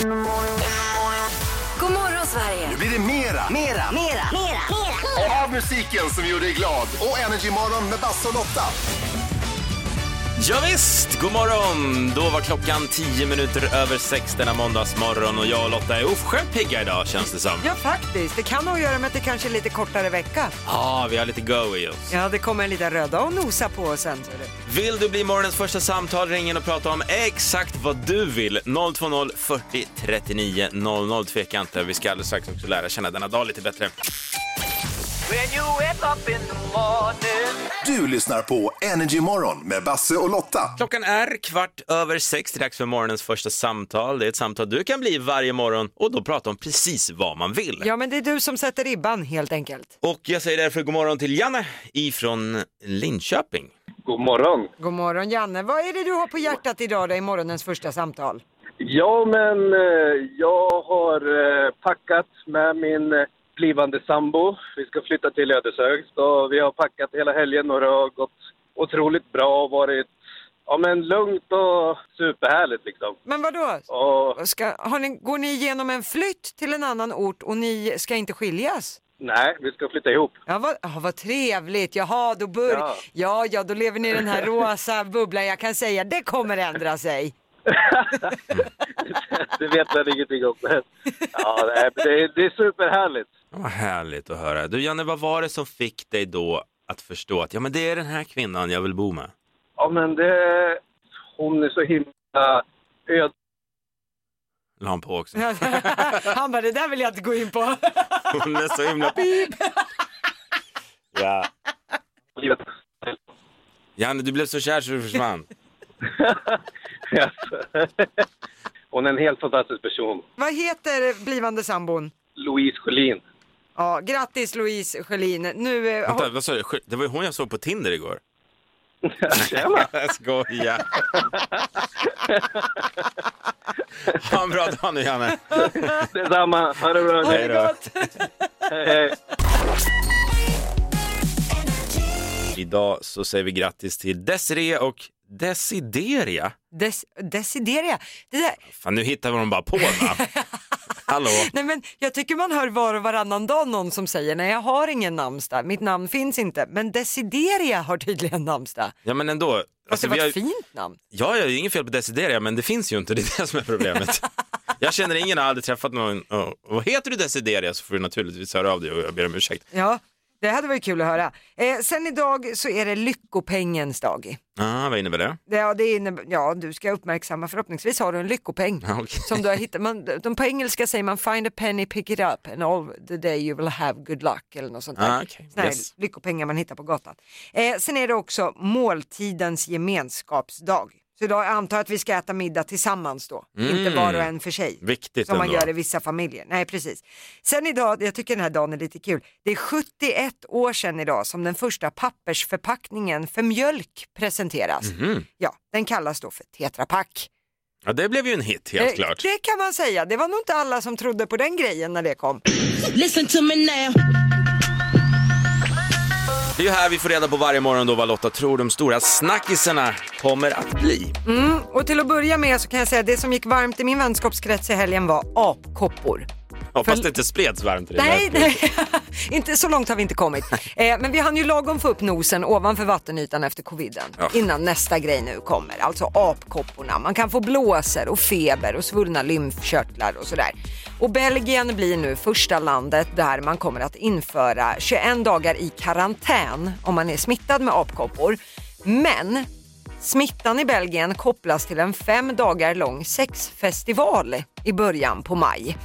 God morgon Sverige! Nu blir det mera, Mera, mera, mera, av musiken som gjorde dig glad. Och Energy Morgon med Basse och Lotta. Ja, visst, god morgon! Då var klockan 10 minuter över sex denna måndagsmorgon och jag och Lotta är oförskämt pigga idag känns det som. Ja, faktiskt. Det kan nog göra med att det kanske är lite kortare vecka. Ja, vi har lite go i oss. Ja, det kommer en liten röda och nosa på oss sen. Vill du bli morgonens första samtal, ring in och prata om exakt vad du vill. 020 40 39 00. Tveka inte, vi ska alldeles strax också lära känna denna dag lite bättre. Du lyssnar på Energy Morgon med Basse och Lotta. Klockan är kvart över sex, det är dags för morgonens första samtal. Det är ett samtal du kan bli varje morgon och då prata om precis vad man vill. Ja, men det är du som sätter ribban helt enkelt. Och jag säger därför god morgon till Janne ifrån Linköping. God morgon. God morgon Janne. Vad är det du har på hjärtat idag då i morgonens första samtal? Ja, men eh, jag har eh, packat med min eh, blivande sambo. Vi ska flytta till Ödeshög. Så vi har packat hela helgen och det har gått otroligt bra och varit ja, men lugnt och superhärligt liksom. Men vad då? Och Ska, ni, går ni igenom en flytt till en annan ort och ni ska inte skiljas? nej, vi ska flytta ihop. Ja, vad, ja, vad trevligt. Jaha, då bör... ja. Ja. ja, då lever ni i den här rosa bubblan. Jag kan säga, det kommer ändra sig. det vet jag ingenting om. Men, ja, det, är, det är superhärligt. Vad härligt att höra. Du Janne, vad var det som fick dig då att förstå att ja, men det är den här kvinnan jag vill bo med? Ja, men det... Hon är så himla öd La han på också. Han bara, det där vill jag inte gå in på. Hon är så himla pip. Ja. Janne, du blev så kär så du försvann. Hon är en helt fantastisk person. Vad heter blivande sambon? Louise Sjölin. Ja, grattis Louise Sjölin. Nu, eh, Vänta, har- vad sa du? Det var ju hon jag såg på Tinder igår. Tjena! Jag skojar. Ha en bra dag nu Janne. Detsamma. Ha det bra. Hej då. Hej, hej. Idag så säger vi grattis till Desiree och Desideria. Des, Desideria. Det där, Fan, nu hittar de bara på namn. Hallå? nej men jag tycker man hör var och varannan dag någon som säger nej jag har ingen namnsdag, mitt namn finns inte. Men Desideria har tydligen namnsdag. Ja men ändå. Alltså, det var har... ett fint namn. Ja, jag har ju inget fel på Desideria, men det finns ju inte. Det är det som är problemet. Jag känner ingen, har aldrig träffat någon. Och, och heter du Desideria så får du naturligtvis höra av dig och jag ber om ursäkt. Ja, det hade varit kul att höra. Eh, sen idag så är det lyckopengens dag. Ah, vad innebär det? Ja, det innebär, ja, du ska uppmärksamma, förhoppningsvis har du en lyckopeng. Okej. Som du har hittat. Man, de på engelska säger man find a penny, pick it up and all the day you will have good luck eller något sånt där. Ah, okej. Såna Yes. lyckopengar man hittar på gatan. Eh, sen är det också måltidens gemenskapsdag. Så idag antar jag att vi ska äta middag tillsammans då, inte var och en för sig. Mm. Viktigt Som man ändå. gör i vissa familjer. Nej precis. Sen idag, jag tycker den här dagen är lite kul. Det är 71 år sedan idag som den första pappersförpackningen för mjölk presenteras. Mhm. Ja, den kallas då för Tetra Pak. Ja, det blev ju en hit helt Eh, klart. Det kan man säga. Det var nog inte alla som trodde på den grejen när det kom. Listen to me now. Det är ju här vi får reda på varje morgon då vad Lotta tror de stora snackisarna kommer att bli. Mm, och till att börja med så kan jag säga att det som gick varmt i min vänskapskrets i helgen var apkoppor. Ja, fast det inte spreds varmt i Nej, nej. inte så långt har vi inte kommit. Eh, men vi hann ju lagom få upp nosen ovanför vattenytan efter coviden. Ja. Innan nästa grej nu kommer, alltså apkopporna. Man kan få blåsor och feber och svullna lymfkörtlar och sådär. Och Belgien blir nu första landet där man kommer att införa 21 dagar i karantän om man är smittad med apkoppor. Men Smittan i Belgien kopplas till en fem dagar lång sexfestival i början på maj.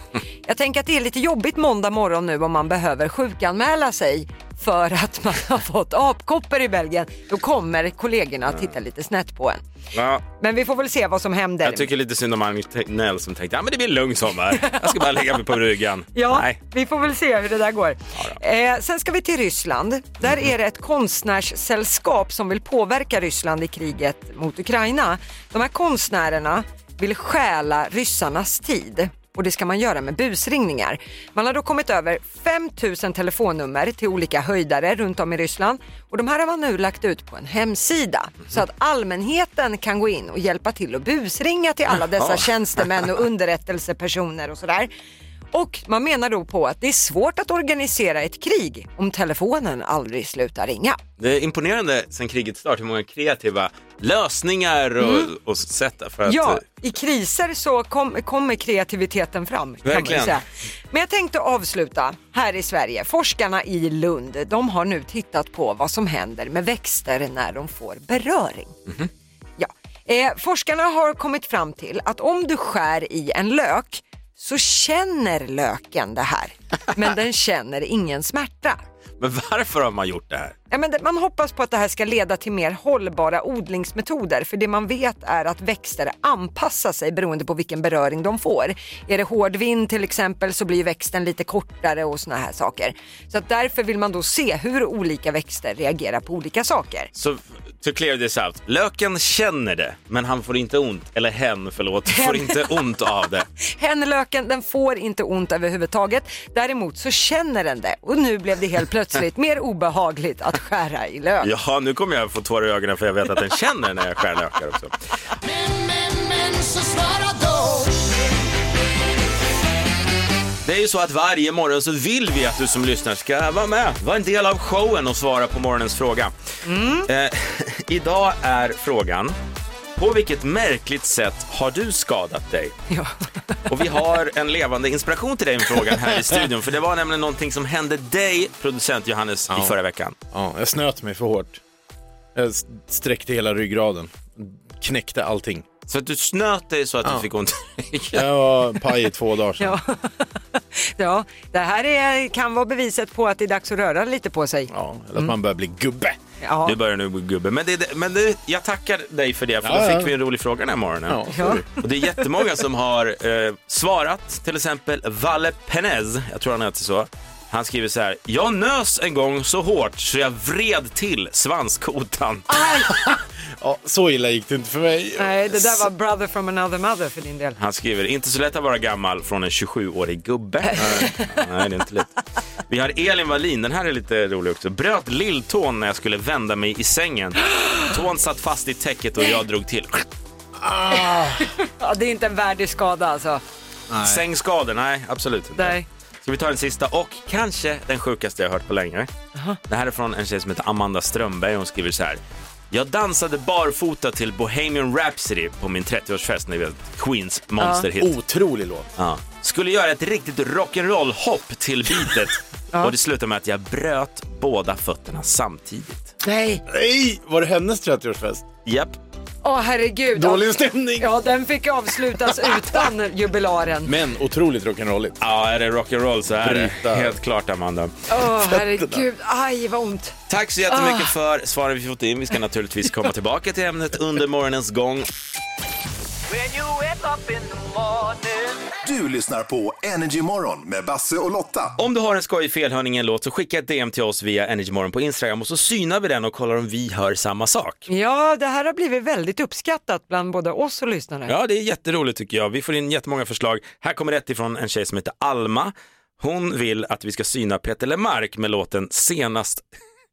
Jag tänker att det är lite jobbigt måndag morgon nu om man behöver sjukanmäla sig för att man har fått apkoppor i Belgien. Då kommer kollegorna att titta lite snett på en. Ja, Men vi får väl se vad som händer. jag tycker lite synd om Magnus Tegnell som tänkte ja men det blir en lugn sommar. Jag ska bara lägga mig på ryggen. Ja, Nej. vi får väl se hur det där går. Eh, sen ska vi till Ryssland. Där är det ett konstnärssällskap som vill påverka Ryssland i kriget mot Ukraina. De här konstnärerna vill stjäla ryssarnas tid. Och det ska man göra med busringningar. Man har då kommit över 5000 telefonnummer till olika höjdare runt om i Ryssland och de här har man nu lagt ut på en hemsida så att allmänheten kan gå in och hjälpa till att busringa till alla dessa tjänstemän och underrättelsepersoner och sådär. Och man menar då på att det är svårt att organisera ett krig om telefonen aldrig slutar ringa. Det är imponerande sen krigets start hur många kreativa lösningar och, och sätt för att... Mm. Ja, i kriser så kom, kommer kreativiteten fram. Verkligen. Men jag tänkte avsluta här i Sverige. Forskarna i Lund de har nu tittat på vad som händer med växter när de får beröring. Mhm. Ja. Eh, forskarna har kommit fram till att om du skär i en lök så känner löken det här, men den känner ingen smärta. Men varför har man gjort det här? Ja, men man hoppas på att det här ska leda till mer hållbara odlingsmetoder för det man vet är att växter anpassar sig beroende på vilken beröring de får. Är det hård vind till exempel så blir växten lite kortare och såna här saker. Så att därför vill man då se hur olika växter reagerar på olika saker. Så to clear this out, löken känner det, men han får inte ont, eller hen, förlåt, får Hen. inte ont av det. Hänlöken den får inte ont överhuvudtaget. Däremot så känner den det och nu blev det helt plötsligt mer obehagligt att skära i lök. Jaha, nu kommer jag få tårar i ögonen för jag vet att den känner när jag skär lökar också. Det är ju så att varje morgon så vill vi att du som lyssnar ska vara med, vara en del av showen och svara på morgonens fråga. Eh, idag är frågan, på vilket märkligt sätt har du skadat dig? Ja. Och vi har en levande inspiration till dig med frågan här i studion, för det var nämligen någonting som hände dig, producent Johannes, i förra veckan. Ja, jag snöt mig för hårt. Jag sträckte hela ryggraden. Knäckte allting. Så att du snöt dig så att du Ja. fick ont i ryggen. Jag var paj i två dagar sedan. Ja. ja, det här är, kan vara beviset på att det är dags att röra lite på sig. Ja, eller att man börjar bli gubbe. Ja. Du börjar nu gubbe. Men, det, men det, jag tackar dig för det, för Ja, då ja. fick vi en rolig fråga den här morgonen. Ja, Ja. sorry. Och det är jättemånga som har eh, svarat, till exempel Valle Penez, jag tror han heter så. Han skriver så här, jag nös en gång så hårt så jag vred till svanskotan. Ja, så illa gick det inte för mig. Nej, det där var brother from another mother för din del. Han skriver, inte så lätt att vara gammal från en 27-årig gubbe. Nej, Nej, det är inte lätt. Vi har Elin Wallin, den här är lite rolig också. Bröt lilltån när jag skulle vända mig i sängen. Tån satt fast i täcket och jag drog till. Ja, det är inte en värdig skada alltså. Sängskador, nej absolut inte. Nej. Ska vi ta den sista och kanske den sjukaste jag hört på länge. Det här är från en tjej som heter Amanda Strömberg. Hon skriver så här. Jag dansade barfota till Bohemian Rhapsody på min 30-årsfest, ni vet Queens monsterhit. Otrolig låt. Ja. Skulle göra ett riktigt rock'n'roll-hopp till beatet och det slutade med att jag bröt båda fötterna samtidigt. Nej. Nej, var det hennes 30-årsfest? Japp. Åh herregud. Dålig stämning. Ja, den fick avslutas utan jubilaren. Men otroligt rock'n'rolligt. Ja, är det rock'n'roll så är det Bryta. helt klart Amanda. Åh herregud, aj vad ont. Tack så jättemycket för svaren vi fått in. Vi ska naturligtvis komma tillbaka till ämnet under morgonens gång. Du lyssnar på Energy Morgon med Basse och Lotta. Om du har en skojig felhörning i en låt så skicka ett DM till oss via Energymorgon på Instagram och så synar vi den och kollar om vi hör samma sak. Ja, det här har blivit väldigt uppskattat bland både oss och lyssnare. Ja, det är jätteroligt tycker jag. Vi får in jättemånga förslag. Här kommer ett ifrån en tjej som heter Alma. Hon vill att vi ska syna Peter Lemark med låten Senast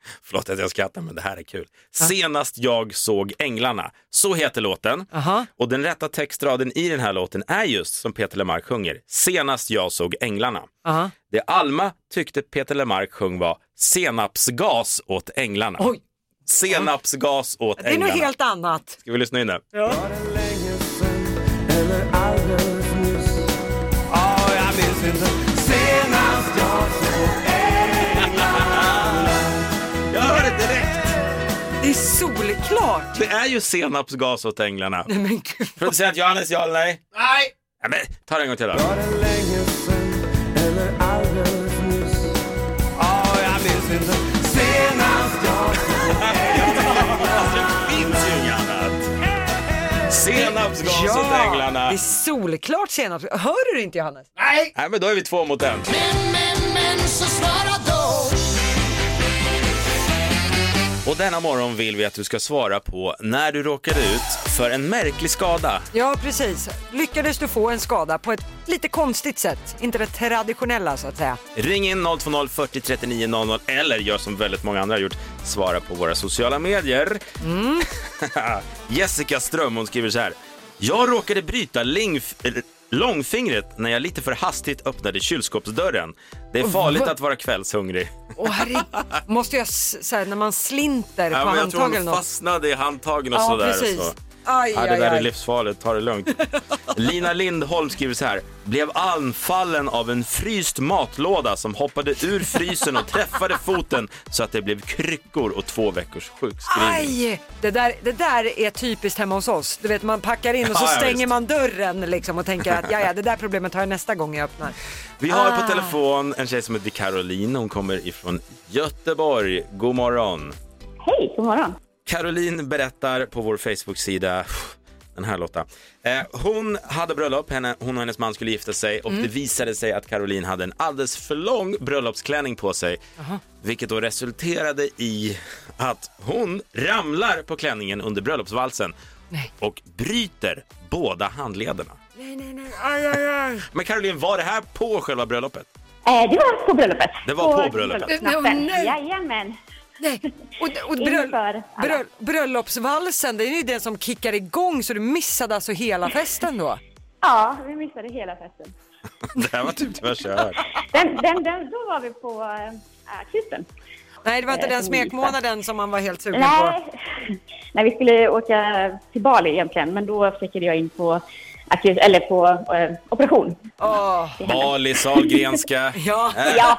Förlåt att jag skrattar men det här är kul. Senast jag såg Änglarna. Så heter låten. Aha. Och den rätta textraden i den här låten är just som Peter Lemark sjunger. Senast jag såg Änglarna. Aha. Det Alma tyckte Peter Lemark sjöng var senapsgas åt änglarna. Oj, Senapsgas åt det är änglarna. något helt annat. Ska vi lyssna in det? Jag solklart. Det är ju senapsgas åt änglarna. Nej men gud. Producent Johannes, ja eller nej? Nej! Ja, men, ta det en gång till då. Det finns ju inget annat. Senapsgas åt det änglarna. är solklart senast. Hör du det inte Johannes? Nej, men då är vi två mot en. Och denna morgon vill vi att du ska svara på när du råkade ut för en märklig skada. Ja, precis. Lyckades du få en skada på ett lite konstigt sätt, inte det traditionella så att säga. Ring in 020 40 39 00 eller gör som väldigt många andra har gjort, svara på våra sociala medier. Jessica Ström hon skriver så här. Jag råkade bryta lingf- eller långfingret när jag lite för hastigt öppnade kylskåpsdörren. Det är farligt att vara kvällshungrig. Åh herregud, måste jag så här, när man slinter på Ja, men jag tror hon fastnade i handtagen och Ja, sådär. precis. Så. Aj, Ja, det aj, där är aj. livsfarligt, ta det lugnt. Lina Lindholm skriver så här. Blev anfallen av en fryst matlåda som hoppade ur frysen och träffade foten så att det blev kryckor och två veckors sjukskrivning. Aj! Det där, det där är typiskt hemma hos oss. Du vet man packar in och så Ja, ja, stänger visst. man dörren liksom och tänker att ja, ja, det där problemet har jag nästa gång jag öppnar. Vi har Ah. på telefon en tjej som heter Caroline. Hon kommer ifrån Göteborg. God morgon. Hej, god morgon. Caroline berättar på vår Facebook-sida den här Lotta. Eh, hon hade bröllop, henne, hon och hennes man skulle gifta sig och Mm. det visade sig att Caroline hade en alldeles för lång bröllopsklänning på sig. Vilket då resulterade i att hon ramlar på klänningen under bröllopsvalsen Nej. och bryter båda handlederna. Nej, nej, nej. Aj, aj, aj. Men Caroline, var det här på själva bröllopet? Eh, det var på bröllopet. Det var på bröllopet. bröllopsnatten. Nej. Jajamän. Nej. Och, och bröll, bröll, bröllopsvalsen, det är ju den som kickar igång så du missade alltså hela festen då. Ja, vi missade hela festen. Det här var typ det värsta jag hört. Den, den, den, då var vi på äh, kusten. Nej, det var inte Eh, den gifta. smekmånaden som man var helt sugen på. Nej. Nej, vi skulle åka till Bali egentligen, men då checkade jag in på, akut, eller på eh, operation. Åh, Bali, Sahlgrenska. Ja. Eh, Ja,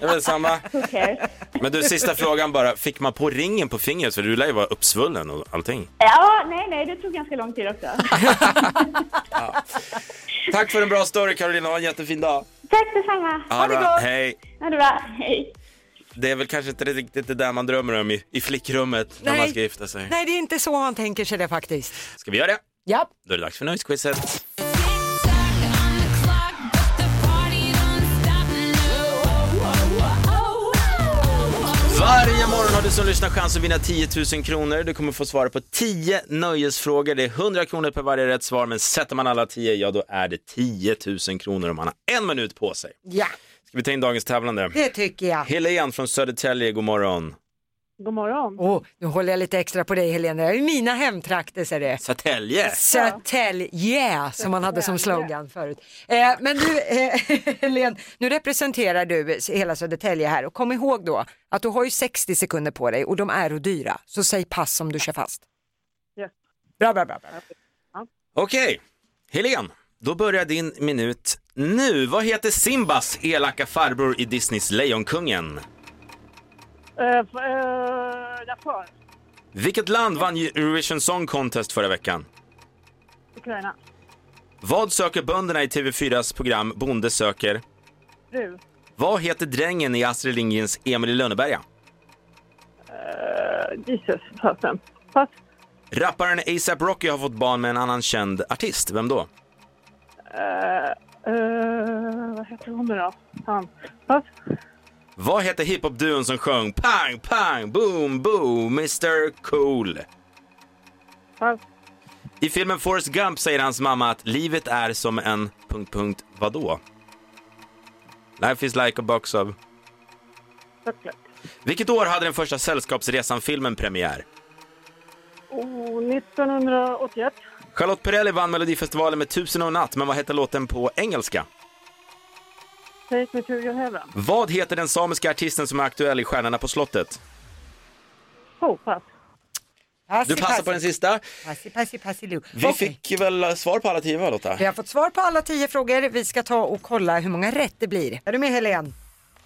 Det är väl samma. who cares? Men du, sista frågan bara. Fick man på ringen på fingret? För du lär ju vara uppsvullen och allting. Ja, nej, nej, det tog ganska lång tid också. Tack för en bra story Carolina, ha en jättefin dag. Tack detsamma. Ha det bra. gott. Hej. Ha det bra. Hej. Det är väl kanske inte riktigt det där man drömmer om i, i flickrummet när Nej. man ska gifta sig. Nej, det är inte så man tänker sig det faktiskt. Ska vi göra det? Ja. Då är det dags för Nöjesquizet. Varje morgon har du som lyssnar chans att vinna 10 000 kronor. Du kommer få svara på 10 nöjesfrågor. Det är 100 kronor per varje rätt svar, men sätter man alla 10, ja då är det 10 000 kronor och man har en minut på sig. Ja, Ska vi ta in dagens tävlande? det tycker jag. Helene från Södertälje, god morgon. God morgon. Åh, nu håller jag lite extra på dig Helena. Det är mina hemtrakter ser det. Södertälje, yeah, som man hade som slogan förut. Eh, men du, eh, Helene, nu representerar du hela Södertälje här och kom ihåg då att du har ju 60 sekunder på dig och de är och dyra. Så säg pass om du kör fast. Yes. Bra, bra, bra. bra. Okej, Helene, då börjar din minut nu. Vad heter Simbas elaka farbror i Disneys Lejonkungen? Uh, uh, Vilket land vann Eurovision Song Contest förra veckan? Ukraina. Vad söker bönderna i TV4s program Bonde söker? Fru. Vad heter drängen i Astrid Lindgrens Emil i Lönneberga? Uh, Jesus, passen. Pass. Rapparen ASAP Rocky har fått barn med en annan känd artist. Vem då? Uh, uh, vad heter hon nu då? Han. Pass. Vad heter hiphop-duon som sjöng Pang, pang, boom, boom, Mr Cool? Pass. I filmen Forrest Gump säger hans mamma att livet är som en... Punkt, punkt, vadå? Life is like a box of... Chocolate. Vilket år hade den första Sällskapsresan-filmen premiär? Oh, 1981. Charlotte Perrelli vann Melodifestivalen med Tusen och natt, men vad hette låten på engelska? Take me to your heaven. Vad heter den samiska artisten som är aktuell i Stjärnorna på slottet? Oh, pass. Du passar på den sista. Passi, passi, passi. Vi Okej. fick väl svar på alla tio, va, Lotta? Vi har fått svar på alla tio frågor. Vi ska ta och kolla hur många rätt det blir. Är du med Helene?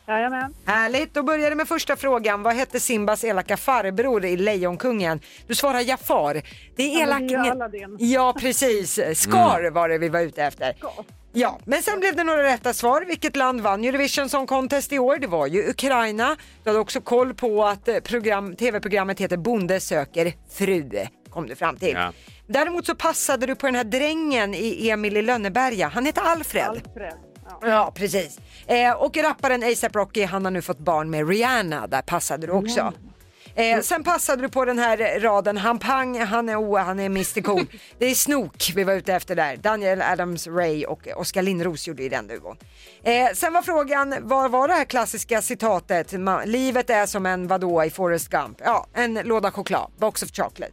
Jajamän. Härligt, då börjar det med första frågan. Vad hette Simbas elaka farbror i Lejonkungen? Du svarar Jafar. Det är Ja, elak... Aladdin. Ja, precis. Scar var det vi var ute efter. Ja, men sen blev det några rätta svar. Vilket land vann Eurovision Song Contest i år? Det var ju Ukraina. Du hade också koll på att eh, program, tv-programmet heter Bonde söker fru, kom du fram till. Ja. Däremot så passade du på den här drängen i Emil i Lönneberga. Han heter Alfred. Alfred. Ja. Ja, precis. Eh, och rapparen ASAP Rocky, han har nu fått barn med Rihanna. Där passade du också. Eh, sen passade du på den här raden, han pang, han är o, han är Mr Cool. Det är Snook vi var ute efter där. Daniel Adams Ray och Oskar Lindros gjorde ju den duon. Eh, sen var frågan, vad var det här klassiska citatet? Livet är som en vadå i Forrest Gump? Ja, en låda choklad, box of chocolate.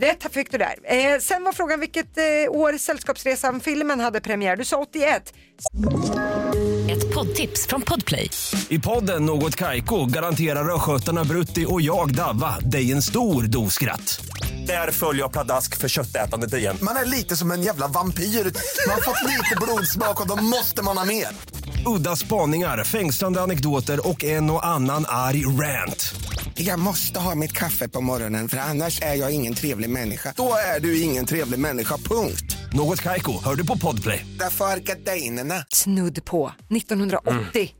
Rätt fick du där. Eh, sen var frågan vilket eh, år Sällskapsresan-filmen hade premiär. Du sa 81. Ett poddtips från Podplay. I podden Något Kaiko garanterar östgötarna Brutti och jag, Davva, dig en stor dos skratt. Där följer jag pladask för köttätandet igen. Man är lite som en jävla vampyr. Man har fått lite blodsmak och då måste man ha mer. Udda spaningar, fängslande anekdoter och en och annan arg rant. Jag måste ha mitt kaffe på morgonen för annars är jag ingen trevlig människa. Då är du ingen trevlig människa, punkt. Något Kaiko, hör du på Podplay. Därför är gardinerna. Snudd på 1980.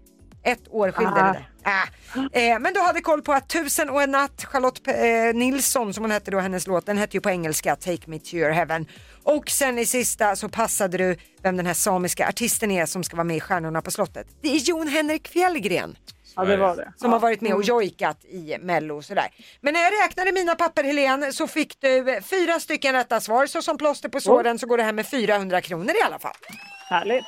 Ett år skilde Ah. det. Äh. Eh, men du hade koll på att Tusen och en natt, Charlotte eh, Nilsson som hon hette då, hennes låt, den hette ju på engelska Take Me To Your Heaven. Och sen i sista så passade du vem den här samiska artisten är som ska vara med i Stjärnorna på slottet. Det är Jon Henrik Fjällgren Ja, det var det. som har varit med och jojkat i Mello och sådär. Men när jag räknade mina papper Helene så fick du fyra stycken rätta svar så som plåster på såren så går det här med 400 kronor i alla fall. Härligt.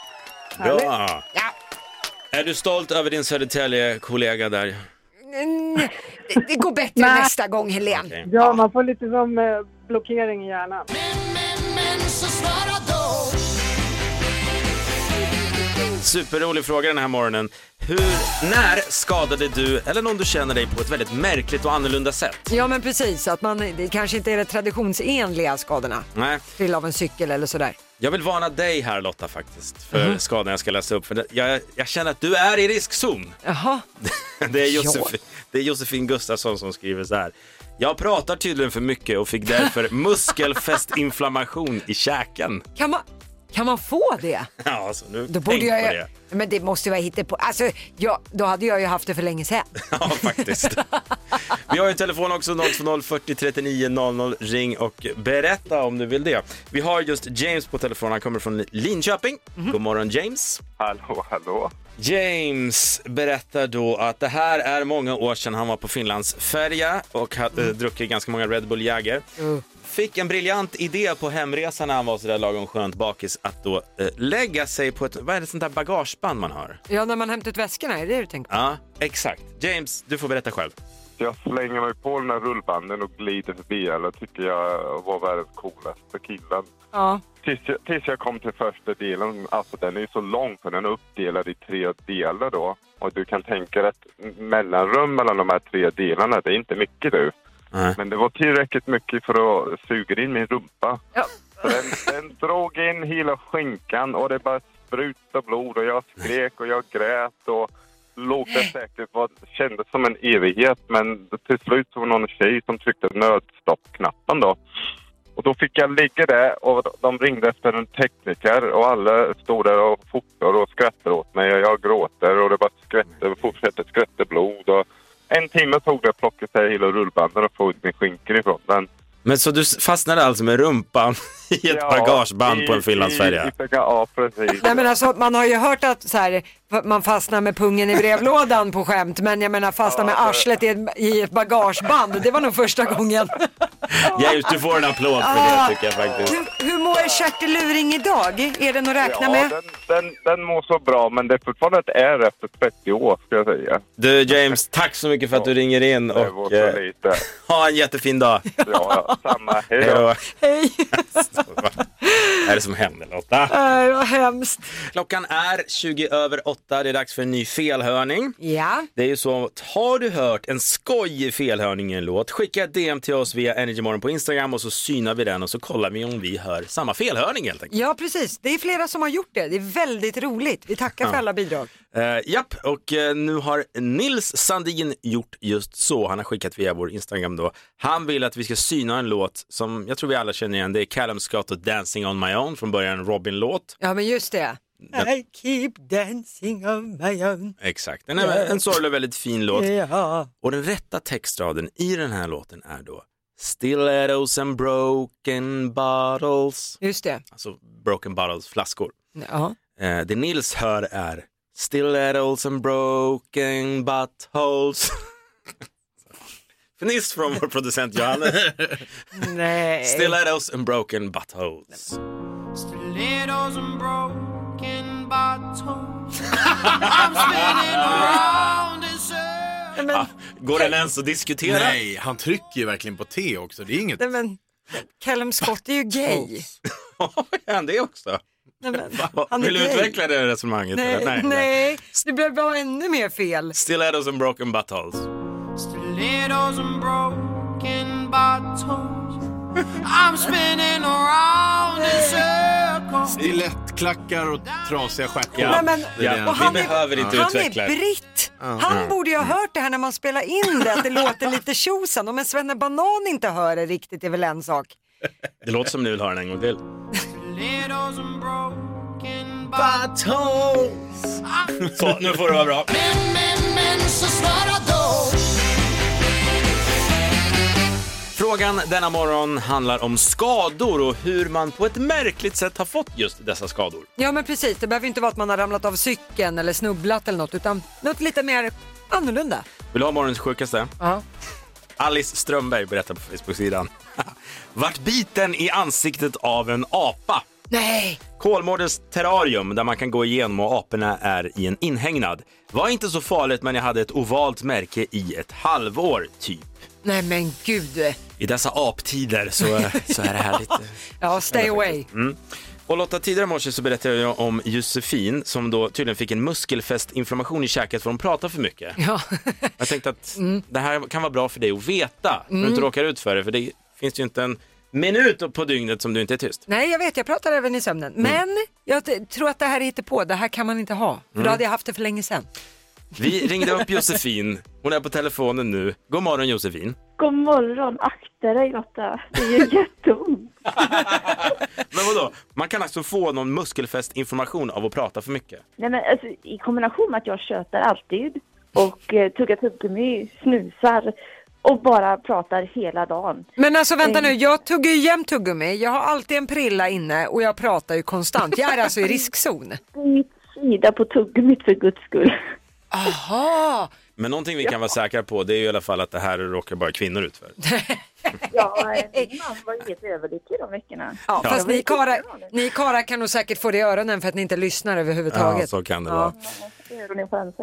Härligt. Bra! Ja. Är du stolt över din Södertälje-kollega där? Mm, det, det går bättre Nej. nästa gång Helene. Okej. Ja, man får lite som eh, blockering i hjärnan. Superrolig fråga den här morgonen. Hur, när skadade du eller någon du känner dig på ett väldigt märkligt och annorlunda sätt? Ja men precis, att man, det kanske inte är de traditionsenliga skadorna. Nej, Trilla av en cykel eller sådär. jag vill varna dig här Lotta faktiskt för skadan jag ska läsa upp. För jag, jag känner att du är i riskzon. Jaha, Det är, Josef, det är Josefin Gustafsson som skriver så här. Jag pratar tydligen för mycket och fick därför muskelfästinflammation i käken. kan man, kan man få det? Ja, alltså, nu Då borde jag på det. men det måste ju vara hittepå. Alltså, ja, då hade jag ju haft det för länge sedan. Ja, faktiskt. Vi har ju en telefon också, 020 40 39 00. Ring och berätta om du vill det. Vi har just James på telefon, han kommer från Linköping. God morgon James. Hallå, hallå. James berättar då att det här är många år sedan han var på Finlands färja och hade druckit ganska många Red Bull Jäger. Fick en briljant idé på hemresan när han var sådär lagom skönt bakis att då eh, lägga sig på ett, vad är det sånt där bagageband man har? Ja, när man hämtat väskorna, är det det du tänker på? Ja, exakt. James, du får berätta själv. Jag slänger mig på den här rullbanden och glider förbi alla. tycker jag var världens coolaste killen. Ja. Tills jag, tills jag kom till första delen. Alltså den är ju så lång för den är uppdelad i tre delar då. Och du kan tänka dig ett mellanrum mellan de här tre delarna. Det är inte mycket du. Nej. Men det var tillräckligt mycket för att suga in min rumpa. Ja. Så den, den drog in hela skinkan och det bara sprutade blod och jag skrek och jag grät och låg där säkert vad kändes som en evighet. Men till slut så var det någon tjej som tryckte nödstoppknappen då. Och då fick jag ligga där och de ringde efter en tekniker och alla stod där och fotade och skrattade åt mig och jag gråter och det bara skvätte, fortsätter skvätte blod. Och en timme tog det att plocka sig hela rullbanden och få ut min skinka ifrån den. Men så du fastnade alltså med rumpan i ett bagageband på en i- finlandsfärja? i- i- Ja, precis. Nej men alltså man har ju hört att så här, man fastnar med pungen i brevlådan på skämt men jag menar fastna med arslet i ett, i ett bagageband, det var nog första gången. James, du får en applåd för Ah. det tycker jag faktiskt. Hur, hur mår Kertil Luring idag? Är den att räkna Ja, med? den, den, den mår så bra, men det är fortfarande ett är efter 30 år, ska jag säga. Du James, tack så mycket för att du ringer in och eh, ha en jättefin dag. Ja, ja, samma. Hej Hej då. Hej, är det som händer Lotta? äh, vad hemskt. Klockan är 20 över 8, det är dags för en ny felhörning. Ja, Det är ju så att har du hört en skojig felhörning i en låt, skicka ett DM till oss via Energymorgon på Instagram och så synar vi den och så kollar vi om vi hör samma felhörning helt enkelt. ja precis. Det är flera som har gjort det. Det är väldigt roligt. Vi tackar för alla bidrag. Uh, japp, och eh, nu har Nils Sandin gjort just så. Han har skickat via vår Instagram då. Han vill att vi ska syna en låt som jag tror vi alla känner igen. Det är Callum Scott och Dancing on my own från början Robin-låt. Ja men just det. I keep dancing on my own. Exakt, den är en sorglig och väldigt fin låt. Ja. Och den rätta textraden i den här låten är då Stilettos and broken bottles. Just det. Alltså broken bottles, flaskor. Ja. Eh, det Nils hör är Stilettos and broken buttholes. Fniss från vår producent Johannes. Nej. Stilettos and broken buttholes. Stilettos and broken bottles. I'm spinning around in circles. Ah, går den ens att diskutera? Nej, han trycker ju verkligen på T också. Det är inget... Nej, men Callum Scott är ju gay. är han det också? Nej, men, Va- han är Vill du gay. utveckla det resonemanget? Nej, eller? nej, det blev bara ännu mer fel. Stilettos and broken buttholes. Stilettos and broken bottles. I'm spinning around in circles. Lättklackar och trasiga stjärtar. Nej, men, Det är det och han- Vi behöver inte han utveckla är britt. Ja. Han borde ju ha hört det här när man spelar in det, att det låter lite tjosan. Om en Banan inte hör det riktigt är väl en sak. Det låter som ni vill höra den en gång till. Stilettos and broken Buttholes! Så, nu får det vara bra. Men, men, men så svara då. Frågan denna morgon handlar om skador och hur man på ett märkligt sätt har fått just dessa skador. Ja men precis, det behöver inte vara att man har ramlat av cykeln eller snubblat eller något utan något lite mer annorlunda. Vill du ha morgonens sjukaste? Ja. Alice Strömberg berättar på Facebook-sidan. Vart biten i ansiktet av en apa. Nej! Kolmårdens terrarium där man kan gå igenom och aporna är i en inhägnad. Var inte så farligt men jag hade ett ovalt märke i ett halvår typ. Nej men gud. I dessa aptider så, så är det här lite... Ja, stay away. Mm. Och Lotta, tidigare i morse så berättade jag om Josefin som då tydligen fick en muskelfästinflammation i käket för hon pratar för mycket. Ja. Jag tänkte att det här kan vara bra för dig att veta, så du inte råkar ut för det, för det finns ju inte en minut på dygnet som du inte är tyst. Nej jag vet, jag pratar även i sömnen. Men jag t- tror att det här är på. det här kan man inte ha. För då hade jag haft det för länge sedan. Vi ringde upp Josefin, hon är på telefonen nu. God morgon Josefin. God morgon, akta dig Lotta. Det är ju jätteont. Men vadå, man kan alltså få någon muskelfästinflammation av att prata för mycket? Nej men alltså i kombination med att jag tjötar alltid och eh, tuggar tuggummi, snusar och bara pratar hela dagen. Men alltså vänta Mm. nu, jag tuggar ju jämt tuggummi. Jag har alltid en prilla inne och jag pratar ju konstant. Jag är alltså i riskzon. Byt sida på tuggummit för guds skull. Aha! Men någonting vi kan vara säkra på det är ju i alla fall att det här råkar bara kvinnor ut för. Ja, min man var helt överlycklig de veckorna. Ja, Ja. fast ni karar, ni karar kan nog säkert få det i öronen för att ni inte lyssnar överhuvudtaget. Ja, så kan det Ja. vara.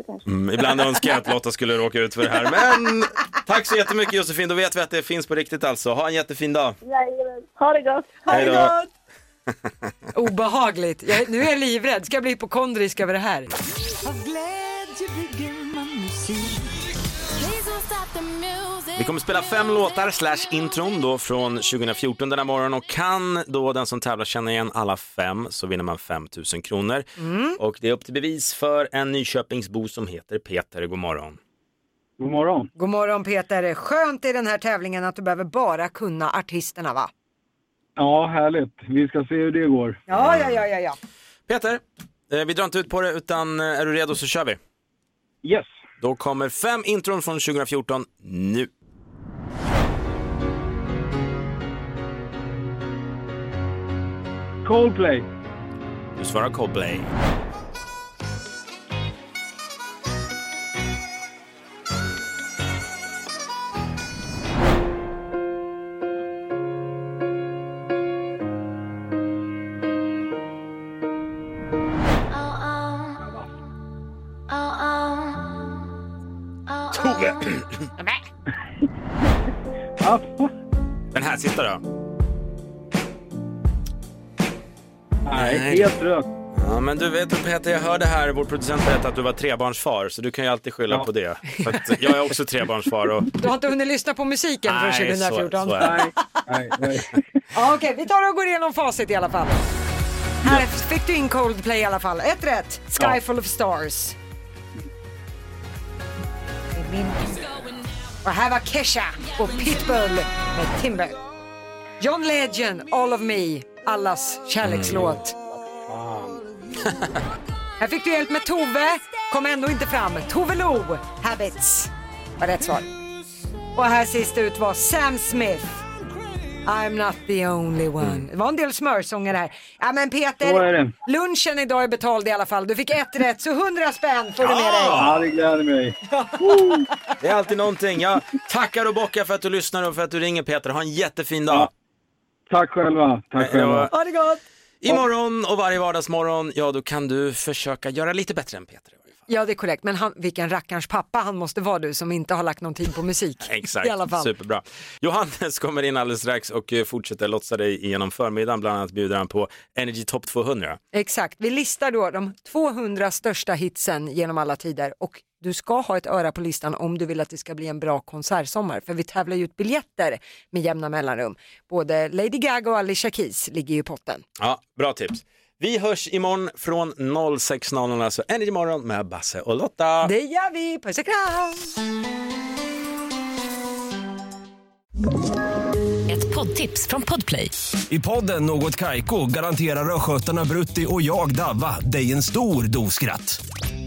Kanske. Mm, ibland önskar jag att Lotta skulle råka ut för det här. Men tack så jättemycket Josefin, då vet vi att det finns på riktigt alltså. Ha en jättefin dag. Jajamän. Ha det gott. Ha Hej det då. gott. Obehagligt. Jag, nu är jag livrädd. Ska jag bli hypokondrisk över det här? Vi kommer spela fem låtar slash intron då från 2014 den här morgonen och kan då den som tävlar känna igen alla fem så vinner man 5 000 kronor. Och det är upp till bevis för en Nyköpingsbo som heter Peter. God morgon. God morgon. God morgon Peter. Skönt i den här tävlingen att du behöver bara kunna artisterna va? Ja, härligt. Vi ska se hur det går. Ja, ja, ja, ja. ja. Peter, eh, vi drar inte ut på det utan eh, är du redo så kör vi. Yes. Då kommer fem intron från 2014 nu. Coldplay. Du svarar Coldplay. Tove. Ja. Den här sista då. Nej, Nej. helt rött. Ja, men du vet Peter, jag hörde här vår producent berätta att du var trebarnsfar, så du kan ju alltid skylla Ja. på det. För att jag är också trebarnsfar och... Du har inte hunnit lyssna på musiken från Nej, så- 2014? så är det. Nej, nej, nej. Ja, Okej, vi tar och går igenom facit i alla fall. Här fick du in Coldplay i alla fall. Ett rätt. Sky Ja. full of stars. Och här var Kesha och Pitbull med Timber. John Legend, All of Me, allas kärlekslåt. Här fick du hjälp med Tove, kom ändå inte fram. Tove Lo, Habits var rätt svar. Och här sist ut var Sam Smith, I'm not the only one. Det var en del smörsånger här. Ja men Peter, Så är det. lunchen idag är betald i alla fall. Du fick ett rätt, så 100 spänn får du med dig. Ja, det gläder mig. Det är alltid någonting. Jag tackar och bockar för att du lyssnar och för att du ringer Peter. Ha en jättefin dag. Tack själva. Tack själva. Ha det gott! Imorgon och varje vardagsmorgon, ja då kan du försöka göra lite bättre än Peter. Ja det är korrekt, men han, vilken rackarns pappa han måste vara du som inte har lagt någon tid på musik. Exakt, I alla fall. superbra. Johannes kommer in alldeles strax och eh, fortsätter lotsa dig igenom förmiddagen. Bland annat bjuder han på Energy Top 200. Exakt, vi listar då de 200 största hitsen genom alla tider och du ska ha ett öra på listan om du vill att det ska bli en bra konsertsommar för vi tävlar ju ut biljetter med jämna mellanrum. Både Lady Gaga och Alicia Keys ligger ju i potten. Ja, bra tips. Vi hörs imorgon från 06.00, alltså Energy Morgon med Basse och Lotta. Det gör vi, puss och kram! Ett poddtips från Podplay. I podden Något Kaiko garanterar östgötarna Brutti och jag, Davva, dig en stor dos skratt.